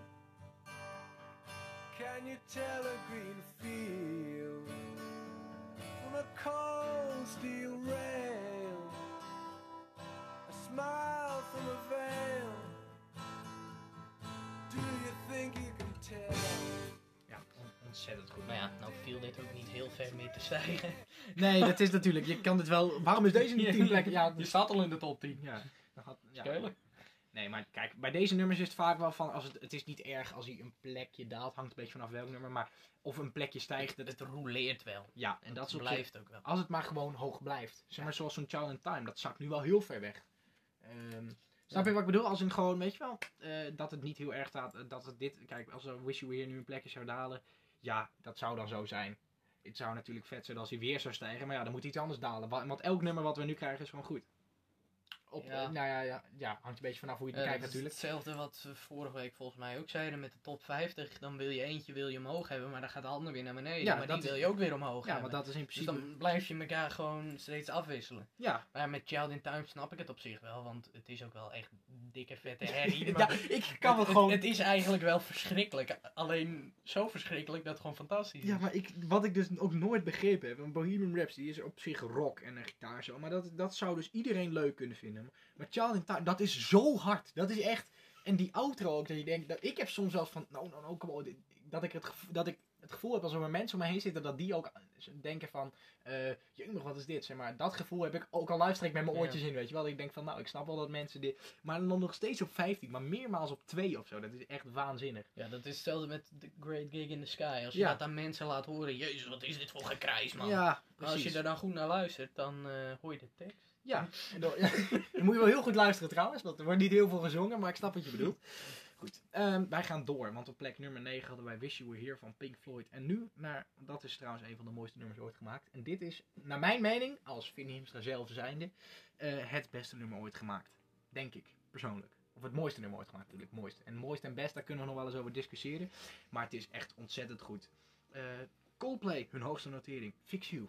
Can you tell a green field from a cold steel rail? A smile from a veil. Do you think you can tell? Ja, on- ontzettend goed. Maar ja, nou viel dit ook niet heel ver meer te stijgen. Nee, dat is natuurlijk, je kan dit wel... Waarom is deze niet 10 plekken? Ja, Je staat al in de top 10. ja, dan ja. Schelen. Nee, maar kijk, bij deze nummers is het vaak wel van, als het, het is niet erg als hij een plekje daalt, hangt een beetje vanaf welk nummer, maar of een plekje stijgt, dat, Het roleert wel. ja, en dat blijft ook wel. Als het maar gewoon hoog blijft. Zeg maar zoals zo'n Child in Time, dat zakt nu wel heel ver weg. Ehm, snap je wat ik bedoel? Als in gewoon, weet je wel, eh, dat het niet heel erg staat, eh, dat het dit, kijk, als er Wish You Were Here nu een plekje zou dalen, ja, dat zou dan zo zijn. Het zou natuurlijk vet zijn als hij weer zou stijgen, maar ja, dan moet iets anders dalen. Wa- Want elk nummer wat we nu krijgen is gewoon goed. Op, Ja. eh, nou ja, ja, ja, hangt een beetje vanaf hoe je het is natuurlijk. Hetzelfde wat we vorige week volgens mij ook zeiden met de top 50. Dan wil je eentje wil je omhoog hebben, maar dan gaat de ander weer naar beneden. Ja, maar dat die is- wil je ook weer omhoog Ja, hebben. want dat is in Dus principe... dan blijf je elkaar gewoon steeds afwisselen. Ja, Maar met Child in Time snap ik het op zich wel, want het is ook wel echt dikke vette herrie. ja, ik kan wel het, gewoon... het, het is eigenlijk wel verschrikkelijk. Alleen zo verschrikkelijk dat het gewoon fantastisch is. Ja, maar ik, wat ik dus ook nooit begrepen heb, Bohemian Rhapsody is op zich rock en een gitaar zo, maar dat, dat zou dus iedereen leuk kunnen vinden. Maar Child in Time, dat is zo hard. Dat is echt, en die outro ook, dat je denkt, dat, ik heb soms eens van, nou, nou, nou, dat ik het, dat ik het gevoel heb alsof er mensen om me heen zitten, dat die ook denken van, eh jemig, wat is dit, zeg maar. Dat gevoel heb ik, ook al luister ik met mijn Ja. oortjes in, weet je wel. Ik denk van, nou, ik snap wel dat mensen dit, maar dan nog steeds op 15, maar meermaals op 2 of zo. Dat is echt waanzinnig. Ja, dat is hetzelfde met The Great Gig in the Sky. Als je Ja. dat aan mensen laat horen, jezus, wat is dit voor gekrijs, man. Ja, precies. als je er dan goed naar luistert, dan eh, hoor je de tekst. Ja, dan, moet je wel heel goed luisteren trouwens, want er wordt niet heel veel gezongen, maar ik snap wat je bedoelt. Goed, ehm, wij gaan door, want op plek nummer 9 hadden wij Wish You Were Here van Pink Floyd. En nu naar, dat is trouwens een van de mooiste nummers ooit gemaakt. En dit is, naar mijn mening, als Vinnie Himstra zelf zijnde, eh, het beste nummer ooit gemaakt. Denk ik, persoonlijk. Of het mooiste nummer ooit gemaakt natuurlijk, mooiste. En mooiste en best, daar kunnen we nog wel eens over discussiëren. Maar het is echt ontzettend goed. Eh, Coldplay, hun hoogste notering, Fix You.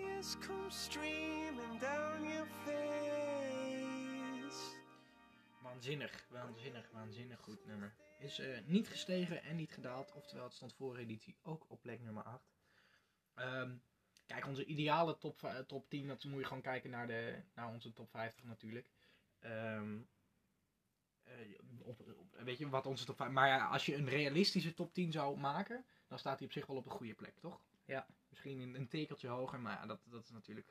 come streaming down your face. Waanzinnig, waanzinnig, waanzinnig goed nummer. Is eh, niet gestegen en niet gedaald. Oftewel, het stond vorige editie ook op plek nummer 8. Ehm, kijk, onze ideale top, v- top 10, dat moet je gewoon kijken naar, de, naar onze top 50 natuurlijk. Ehm, eh, op, weet je wat onze top 5... Maar als je een realistische top 10 zou maken, dan staat hij op zich wel op een goede plek, toch? Ja. Misschien een, een tekeltje hoger, maar ja, dat, dat is natuurlijk...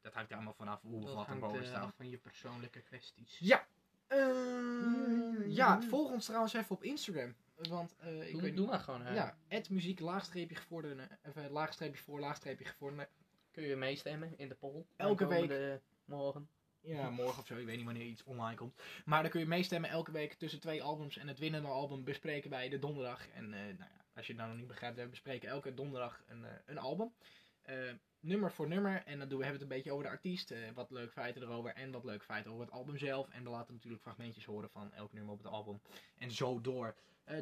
Dat hangt er allemaal vanaf hoe of Dat wat er boven eh, staat. van je persoonlijke kwesties. Ja. Eh, ja, volg ons trouwens even op Instagram. Want eh, ik Doe, weet doe maar gewoon. hè. Ja, het muziek laagstreepje gevorderde. Even laagstreepje voor, laagstreepje gevorderde. Kun je meestemmen in de poll. Elke Aankomende Morgen. Ja, morgen of zo. Ik weet niet wanneer iets online komt. Maar dan kun je meestemmen elke week tussen twee albums. En het winnende album bespreken wij de donderdag. En eh, nou ja, als je het nou nog niet begrijpt, we bespreken elke donderdag een, eh, een album. Eh, nummer voor nummer. En dan doen we hebben we het een beetje over de artiest. eh, wat leuke feiten erover. En wat leuke feiten over het album zelf. En we laten natuurlijk fragmentjes horen van elk nummer op het album. En zo door.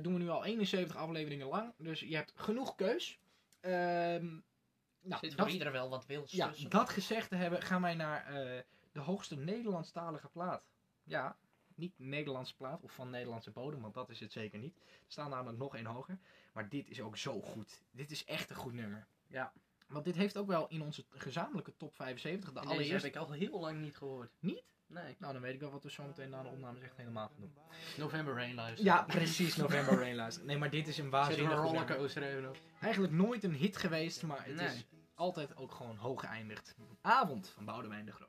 Doen we nu al 71 afleveringen lang. Dus je hebt genoeg keus. Ehm nou, Zit dat- voor iedereen wel wat wils ja, tussen. dat gezegd te hebben, gaan wij naar de hoogste Nederlandstalige plaat. Ja, Niet Nederlandse plaat of van Nederlandse bodem, want dat is het zeker niet. Er staan namelijk nog één hoger. Maar dit is ook zo goed. Dit is echt een goed nummer. Ja. Want dit heeft ook wel in onze gezamenlijke top 75, de Deze heb allereerste... ik al heel lang niet gehoord. Niet? Nee. Nou, dan weet ik wel wat we zo meteen na de opnames echt helemaal gaan doen. November Rain luisteren. Ja, precies, November Rain luisteren. Nee, maar dit is een waanzinnig een rollercoaster even op. Eigenlijk nooit een hit geweest, maar het Nee. is altijd ook gewoon hoog geëindigd. Avond van Boudewijn de Groot.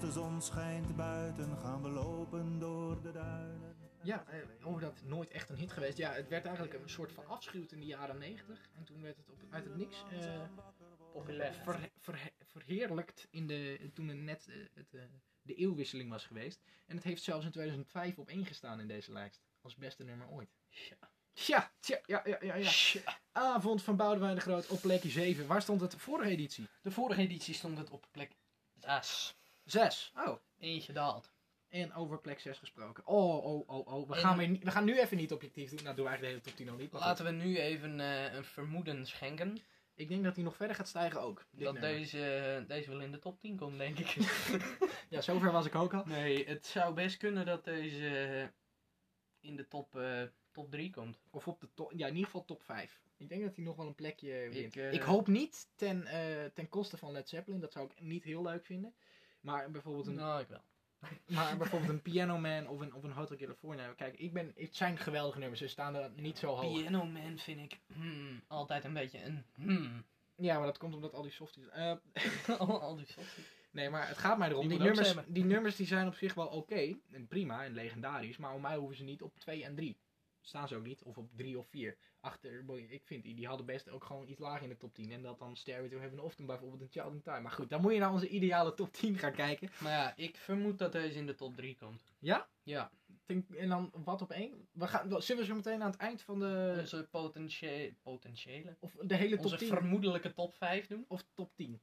Als de zon schijnt buiten, gaan we lopen door de duinen. Ja, eh, over dat nooit echt een hit geweest. Ja, het werd eigenlijk een soort van afschuwd in de jaren 90. En toen werd het op, uit het niks eh, Populair. ver- ver- verheerlijkt in de, toen het net eh, het, eh, de eeuwwisseling was geweest. En het heeft zelfs in 2005 op één gestaan in deze lijst. Als beste nummer ooit. Ja. Tja, tja, ja, ja, ja, ja. Avond van Boudewijn de Groot op plekje 7. Waar stond het vorige editie? De vorige editie stond het op plek 6. 6. Oh. Eentje daalt. En over plek 6 gesproken. Oh, oh, oh, oh. We, En- gaan, weer, we gaan nu even niet objectief doen. Nou, doen we eigenlijk de hele top 10 al niet. Goed. Laten we nu even eh, een vermoeden schenken. Ik denk dat hij nog verder gaat stijgen ook. dat nummer. deze, deze wel in de top 10 komt, denk ik. Ja, zover was ik ook al. nee, het zou best kunnen dat deze eh, in de top, eh, top 3 komt. Of op de top, ja, in ieder geval top 5. Ik denk dat hij nog wel een plekje wint. eh, ik hoop niet ten, ten koste van Led Zeppelin. Dat zou ik niet heel leuk vinden. Maar bijvoorbeeld een, Nou, ik wel. maar bijvoorbeeld een Piano Man of een, of een Hotel California. Kijk, ik ben, het zijn geweldige nummers. Ze staan er niet zo hoog. Piano Man vind ik hmm, altijd een beetje een hmm. Ja, maar dat komt omdat al die softies... eh, al, al die softies. nee, maar het gaat mij erom. Die nummers, die nummers die zijn op zich wel oké. en prima en legendarisch. Maar om mij hoeven ze niet op 2 en 3. Staan ze ook niet. Of op 3 of 4. Achter, ik vind die, die hadden best ook gewoon iets lager in de top 10. En dat dan Stairway to Heaven of dan bijvoorbeeld een Child in Time. Maar goed, dan moet je naar onze ideale top 10 gaan kijken. Maar ja, ik vermoed dat deze in de top 3 komt. Ja? Ja, En dan wat op één? We gaan, zullen we zo meteen aan het eind van de... onze potentie potentiële. Of de hele top Onze 10? vermoedelijke top 5 doen. Of top 10?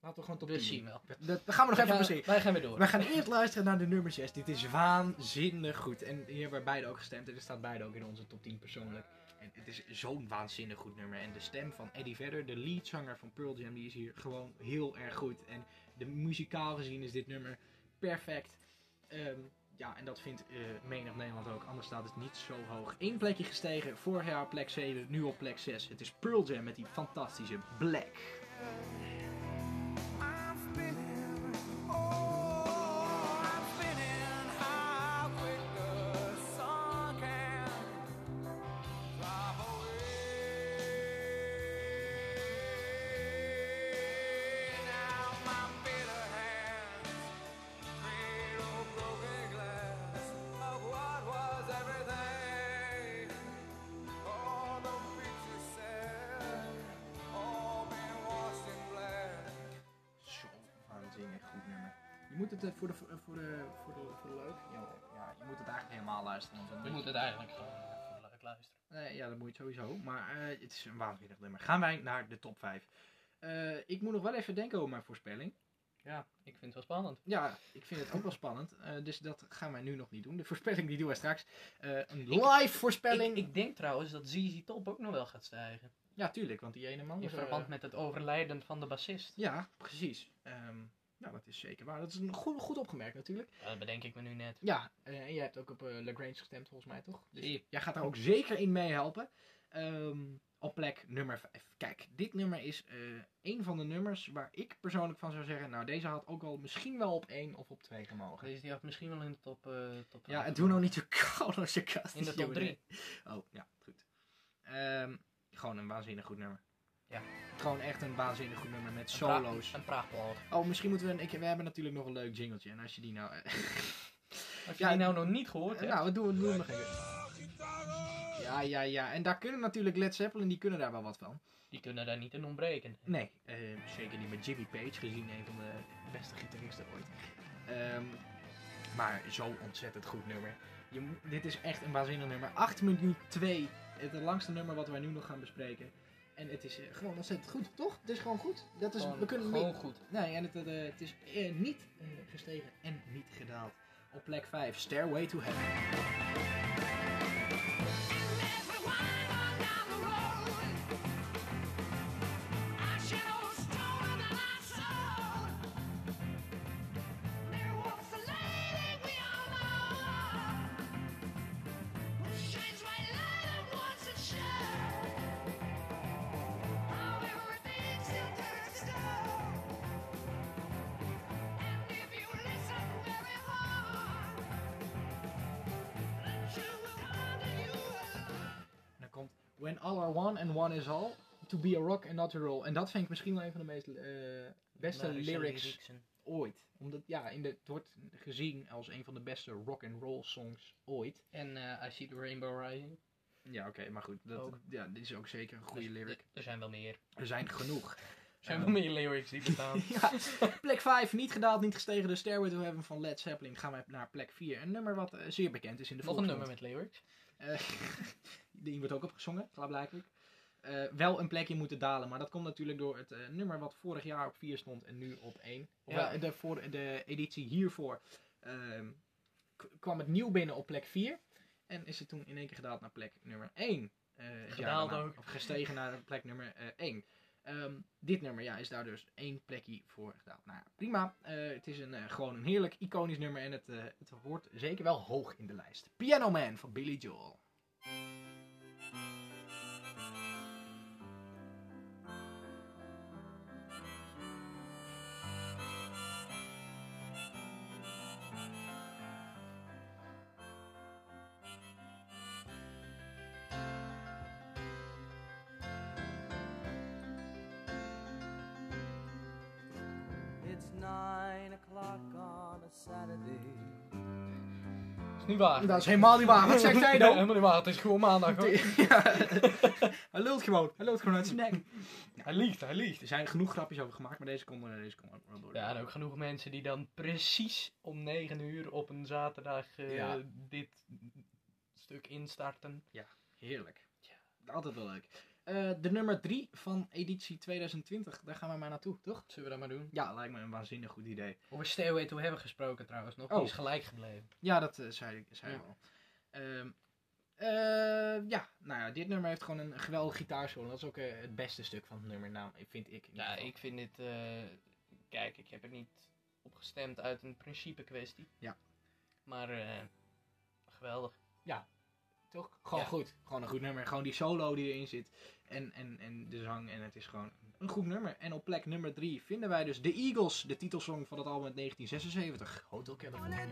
Laten we gewoon top We 10 zien wel. Dat, gaan we nog even passeren. wij gaan weer door. We gaan eerst luisteren naar de nummer 6. Dit is waanzinnig goed. En hier hebben we beide ook gestemd. En er staat beide ook in onze top 10 persoonlijk. En het is zo'n waanzinnig goed nummer. En de stem van Eddie Vedder, de leadzanger van Pearl Jam, die is hier gewoon heel erg goed. En de muzikaal gezien is dit nummer perfect. Ehm, ja, en dat vindt eh menig Nederland ook. Anders staat het niet zo hoog. Eén plekje gestegen. Vorig jaar plek 7, nu op plek 6. Het is Pearl Jam met die fantastische Black. Het eh, voor, de, voor, de, voor, de, voor, de, voor de leuk. Ja, ja, je moet het eigenlijk helemaal luisteren. Want dan Je moet het eigenlijk gewoon eh, voor leuk luisteren. Eh, ja, dat moet je sowieso. Maar eh, het is een waanzinnig nummer. Gaan wij naar de top 5. Eh, ik moet nog wel even denken over mijn voorspelling. Ja, ik vind het wel spannend. Ja, ik vind het ook wel spannend. Eh, dus dat gaan wij nu nog niet doen. De voorspelling die doen wij straks. Eh, een live voorspelling. Ik, ik denk trouwens dat ZZ Top ook nog wel gaat stijgen. Ja, tuurlijk. Want die ene man In verband met het overlijden van de bassist. Ja, precies. Ehm ja, dat is zeker waar. Dat is een goed, goed opgemerkt natuurlijk. Ja, dat bedenk ik me nu net. Ja, eh, en jij hebt ook op eh Lagrange gestemd volgens mij, toch? Dus jij gaat daar ook zeker in meehelpen. Ehm, op plek nummer 5. Kijk, dit nummer is eh een van de nummers waar ik persoonlijk van zou zeggen... Nou, deze had ook al misschien wel op 1 of op 2 gemogen. Deze die had misschien wel in de top, eh top Ja, en doe nou niet zo koud als je kast. In de top jongen. 3. Oh, ja, goed. Ehm, gewoon een waanzinnig goed nummer. Ja. Gewoon echt een waanzinnig goed nummer met solo's. Een praagplaat. Oh, misschien moeten we... Een, ik, we hebben natuurlijk nog een leuk jingletje. En als je die nou... eh, Als je Ja, die nou nog niet gehoord hebt. nou, we doen, we doen nog even. Ja, ja, ja. En daar kunnen natuurlijk Led Zeppelin, die kunnen daar wel wat van. Die kunnen daar niet in ontbreken. Nee, eh, zeker niet met Jimmy Page, gezien een van de beste gitaristen ooit. Ehm, maar zo ontzettend goed nummer. Je, dit is echt een waanzinnig nummer. 8 minuten 2. Het langste nummer wat wij nu nog gaan bespreken. En het is eh, gewoon ontzettend goed, toch? Het is gewoon goed. Dat is, Gewoon- we kunnen gewoon goed. Nee, en het, het, eh, het is eh, niet gestegen en niet gedaald. Op plek 5, Stairway to Heaven. When all are one and one is all, to be a rock and not a roll. En dat vind ik misschien wel een van de meest eh, beste lyrics lyricsen. ooit. Omdat, ja, in de, het wordt gezien als een van de beste rock and roll songs ooit. En eh I See the Rainbow Rising. Ja, oké, maar goed. Dat, Ook. ja, dit is ook zeker een goede Dus lyric. Er zijn wel meer. Er zijn genoeg. Er zijn Ehm, wel meer lyrics die bestaan. ja, plek 5, niet gedaald, niet gestegen. De Stairway to Heaven van Led Zeppelin. Gaan we naar plek 4. Een nummer wat eh, zeer bekend is in de Nog een volksmond. nummer met lyrics. die wordt ook opgezongen, klaarblijkelijk. Eh wel een plekje moeten dalen, maar dat komt natuurlijk door het eh, nummer wat vorig jaar op 4 stond en nu op 1. Of, Ja. eh, de, voor, de editie hiervoor ehm, kwam het nieuw binnen op plek 4. En is het toen in één keer gedaald naar plek nummer 1. eh, het jaar Gedaald daarna. ook. Of gestegen naar plek nummer eh 1. Ehm, dit nummer ja, is daar dus één plekje voor gedaald. Nou ja, prima. Het is een, gewoon een heerlijk iconisch nummer en het, het hoort zeker wel hoog in de lijst. Piano Man van Billy Joel. Waar. Dat is helemaal niet waar. Wat zegt hij Nee, dan? helemaal niet waar. Het is gewoon maandag hoor. Ja. hij lult gewoon. Hij lult gewoon uit zijn nek. Hij liegt, hij liegt. Er zijn genoeg grapjes over gemaakt, maar deze komt, deze komt ook wel door. Ja, en ook genoeg mensen die dan precies om 9 uur op een zaterdag eh, Ja. dit stuk instarten. Heerlijk. Altijd wel leuk. Eh, de nummer 3 van editie 2020, daar gaan we maar naartoe, toch? Zullen we dat maar doen? Ja, lijkt me een waanzinnig goed idee. Over Stairway to Heaven gesproken trouwens nog. Oh. Die is gelijk gebleven. Ja, dat eh, zei ik zei Ja. al. Ehm, eh, ja, nou ja, dit nummer heeft gewoon een geweldig gitaarsolo. Dat is ook het beste stuk van het nummer, nou, vind ik. Ja, geval. ik vind dit... eh, kijk, ik heb er niet op gestemd uit een principe kwestie. Ja. Maar eh, geweldig. Toch? Gewoon Ja. goed. Gewoon een goed nummer. Gewoon die solo die erin zit. En, en, en de zang. En het is gewoon een goed nummer. En op plek nummer 3 vinden wij dus The Eagles. De titelsong van het album uit 1976. Hotel On California.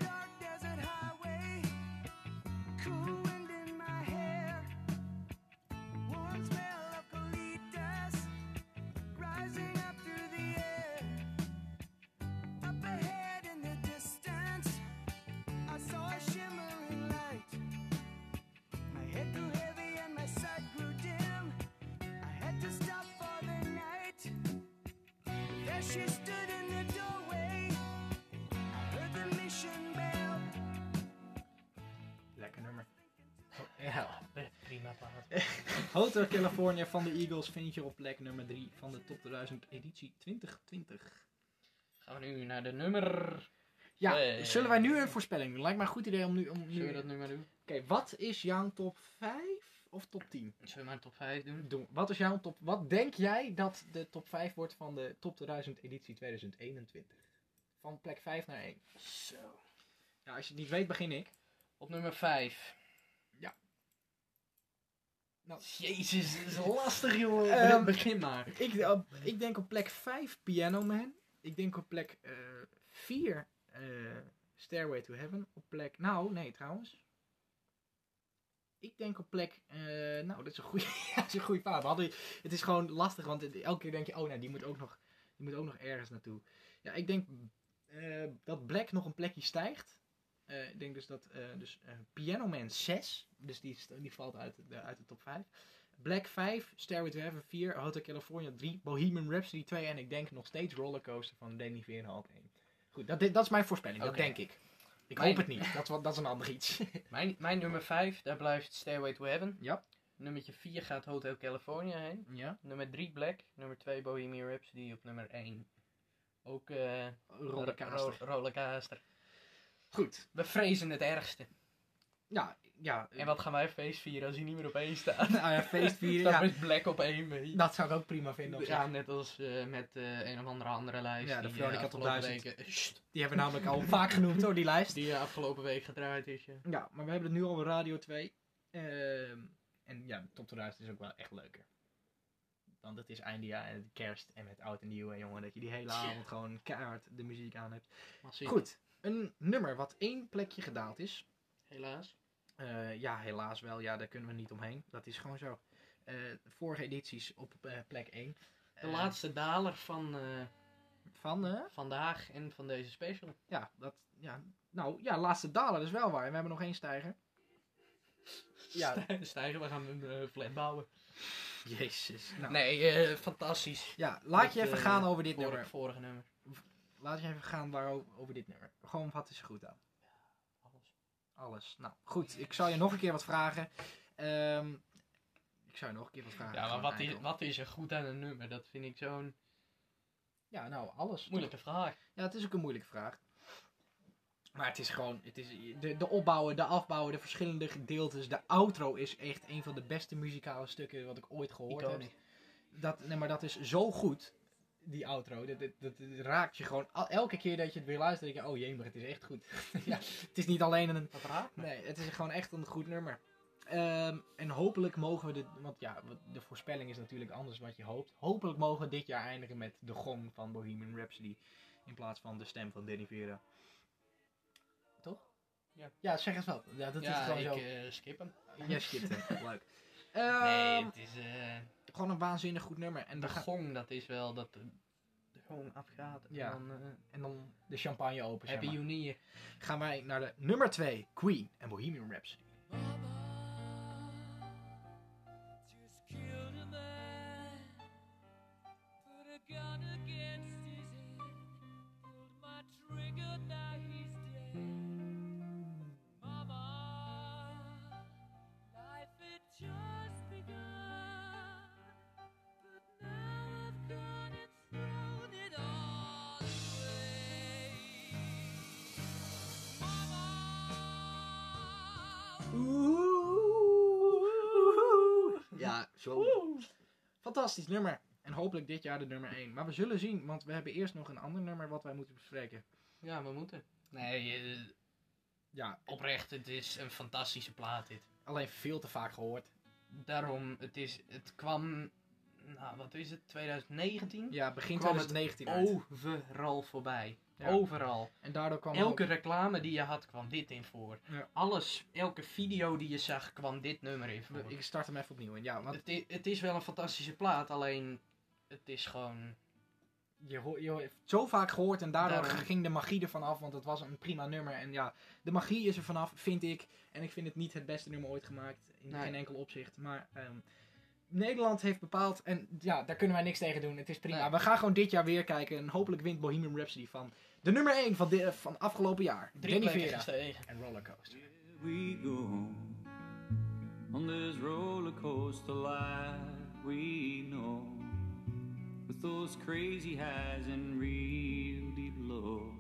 Lekker nummer. Ja, prima plaat. Hotel California van de Eagles vind je op plek nummer 3 van de Top 2000 editie 2020. Gaan we nu naar de nummer... Ja, zullen wij nu een voorspelling doen? Lijkt mij een goed idee om nu... Om nu... Zullen we dat nu maar doen? Oké, wat is jouw top 5 of top 10? Zullen we maar een top 5 doen? Doen. Wat is jouw top... Wat denk jij dat de top 5 wordt van de Top 2000 editie 2021? Van plek 5 naar 1. Zo. Ja, als je het niet weet, begin ik. Op nummer 5. Ja. Nou. Jezus, dat is lastig jongen. Ehm, Begin maar. Ik, eh, ik denk op plek 5 Piano Man. Ik denk op plek 4 Stairway to Heaven. Op plek... Nou, nee trouwens. Ik denk op plek... eh, nou, dat is een goede, is een goede paard. We hadden, het is gewoon lastig, want elke keer denk je... Oh, nou, die moet ook nog, die moet ook nog ergens naartoe. Ja, ik denk eh, dat Black nog een plekje stijgt. Eh, ik denk dus dat dus, Piano Man 6. Dus die, die valt uit de, uit de top 5. Black 5, Stairway to Heaven 4, Hotel California 3, Bohemian Rhapsody 2 en ik denk nog steeds Rollercoaster van Danny Veerhout 1. Goed, dat, dat is mijn voorspelling, dat denk ik. Ik Mijn- hoop het niet. Dat, dat is een ander iets. Mijn, mijn nummer 5, daar blijft Stairway to Heaven. Ja. Nummertje 4 gaat Hotel California heen. ja. Nummer 3 Black. Nummer 2 Bohemian Rhapsody op nummer 1. Ook eh Rollercoaster. ro- rollercoaster. Goed. We vrezen het ergste. Ja, ja. En wat gaan wij feest vieren als hij niet meer op 1 staat? Nou ja, feest vieren. Ja, met Black op 1 mee. dat zou ik ook prima vinden. Op Ja, net als eh, met eh, een of andere andere lijst. Ja, de die, Veronica eh, Top afgelopen 1000. weken- Sst, Die hebben we namelijk al vaak genoemd hoor, die lijst. die eh, afgelopen week gedraaid is. Ja. Ja, maar we hebben het nu al op Radio 2. Ehm, en ja, Top 2000 is ook wel echt leuker. Want het is eindejaar en is kerst en met oud en nieuw en jongen, dat je die hele avond gewoon keihard de muziek aan hebt. Massief. Goed, een nummer wat één plekje gedaald is. Helaas. Eh, ja, helaas wel. Ja, daar kunnen we niet omheen. Dat is gewoon zo. Eh, vorige edities op eh, plek 1. De laatste daler van Van, vandaag en van deze special. ja, dat, ja, nou, ja, laatste daler, is wel waar. En we hebben nog één stijger. Ja, Stijgen, we gaan een flat bouwen. jezus. Nou, Nee, fantastisch. Ja, laat je even gaan over dit vorige, nummer. vorige nummer. Laat je even gaan waarover, over dit nummer. Gewoon, wat is er goed aan? Alles. Nou, goed. Ik zal je nog een keer wat vragen. Ehm, ik zou je nog een keer wat vragen. Ja, maar wat is, wat is er goed aan een nummer? Dat vind ik zo'n Ja, nou, alles. moeilijke vraag. Ja, het is ook een moeilijke vraag. Maar het is gewoon, het is, de, de opbouwen, de afbouwen, de verschillende gedeeltes. De outro is echt een van de beste muzikale stukken wat ik ooit gehoord heb. Dat, nee, maar dat is zo goed, die outro. Dat, dat, dat, raakt je gewoon. Elke keer dat je het weer luistert, denk je, oh jee, maar het is echt goed. ja, het is niet alleen een... Dat raakt me. Nee, het is gewoon echt een goed nummer. Ehm, en hopelijk mogen we dit, want ja, de voorspelling is natuurlijk anders wat je hoopt. Hopelijk mogen we dit jaar eindigen met de gong van Bohemian Rhapsody. In plaats van de stem van Danny Vera. Toch? Ja. Ja, zeg het wel. Ja, dat is gewoon ik zo. eh, skip hem. Jij skipt hem. Leuk. nee, Ehm, het is... eh, Gewoon een waanzinnig goed nummer. En, de gong, dat is wel dat de, de gong afgaat. En Ja. dan eh, en dan de champagne open. zeg Happy maar. New Year. Gaan wij naar de nummer 2, Queen en Bohemian Rhapsody. Just killed a man, put a gun against his head, pulled my trigger, now he's Fantastisch nummer. En hopelijk dit jaar de nummer 1. Maar we zullen zien, want we hebben eerst nog een ander nummer wat wij moeten bespreken. Ja, we moeten. Nee, eh, Ja, oprecht, het is een fantastische plaat dit. alleen veel te vaak gehoord. Daarom, het, is, het kwam, nou wat is het, 2019? Ja, begin Kwam het 2019 uit. Overal voorbij. Ja. Overal. En daardoor kwam Elke ook- reclame die je had kwam dit in voor. Ja. Alles, elke video die je zag kwam dit nummer in voor. Ik start hem even opnieuw in. Ja, want Het, i- het is wel een fantastische plaat, alleen het is gewoon... je, ho- je zo vaak gehoord en daardoor Daarom. ging de magie ervan af. Want het was een prima nummer. En ja, de magie is er vanaf, vind ik. En ik vind het niet het beste nummer ooit gemaakt. In Nee. geen enkel opzicht. Maar ehm, Nederland heeft bepaald. En ja, daar kunnen wij niks tegen doen. Het is prima. Nee. We gaan gewoon dit jaar weer kijken. En hopelijk wint Bohemian Rhapsody van de nummer 1 van, de, van afgelopen jaar. Drie Danny Vera gestegen. en Rollercoaster. we go on this roller coaster life we know with those crazy highs and real deep lows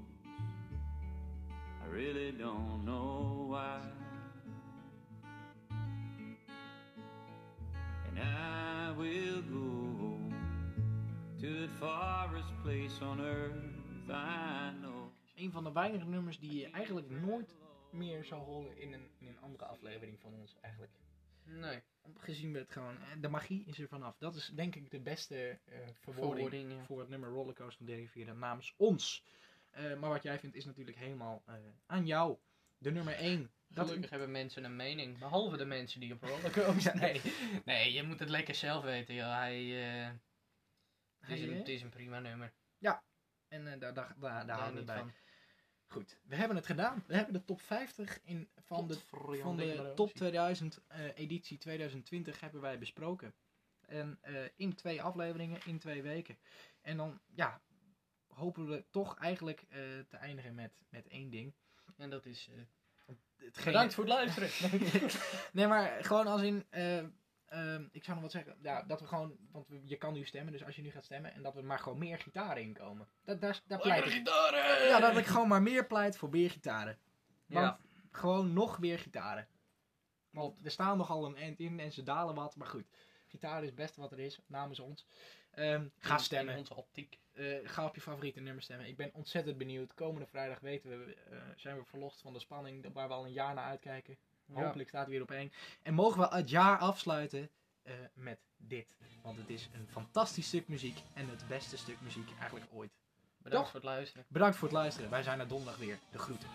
I really don't know why and I will go to the farthest place on earth Een van de weinige nummers die je eigenlijk nooit meer zou horen in een, in een andere aflevering van ons eigenlijk. Nee, Gezien we het gewoon, eh, de magie is er vanaf. Dat is denk ik de beste eh verwoording Verwoording, ja. voor het nummer Rollercoaster van Vera namens ons. Eh, maar wat jij vindt is natuurlijk helemaal aan jou. De nummer 1. Dat, gelukkig hebben mensen een mening. Behalve de mensen die op rollercoaster... nee, nee, je moet het lekker zelf weten. Joh. Hij, het, is een, het is een prima nummer. En eh, daar, daar, daar, daar houden we bij. van. Goed, we hebben het gedaan. We hebben de top 50 in, van de van de top 2000 eh, editie 2020 hebben wij besproken. En eh, in twee afleveringen, in twee weken. En dan, ja, hopen we toch eigenlijk te eindigen met, met één ding. En dat is... Hetgeen- bedankt voor het luisteren. nee, maar gewoon als in. Eh, ehm, ik zou nog wat zeggen. Ja, dat we gewoon. Want we- je kan nu stemmen, dus als je nu gaat stemmen. En dat er maar gewoon meer gitaren inkomen. Dat, daar, daar pleit ik. gitaren! Ja, dat ik gewoon maar meer pleit voor meer gitaren. Want Ja. gewoon nog meer gitaren. Want er staan nogal een eind in en ze dalen wat. Maar goed, gitaar is het beste wat er is, namens ons. Ehm, ga In- stemmen. In onze optiek. Eh, ga op je favoriete nummer stemmen. Ik ben ontzettend benieuwd. Komende vrijdag weten we, eh, zijn we verlost van de spanning waar we al een jaar naar uitkijken. Hopelijk staat hij weer op één. En mogen we het jaar afsluiten eh, met dit. Want het is een fantastisch stuk muziek. En het beste stuk muziek eigenlijk ooit. Bedankt Toch? voor het luisteren. Bedankt voor het luisteren. Wij zijn er donderdag weer. De groeten.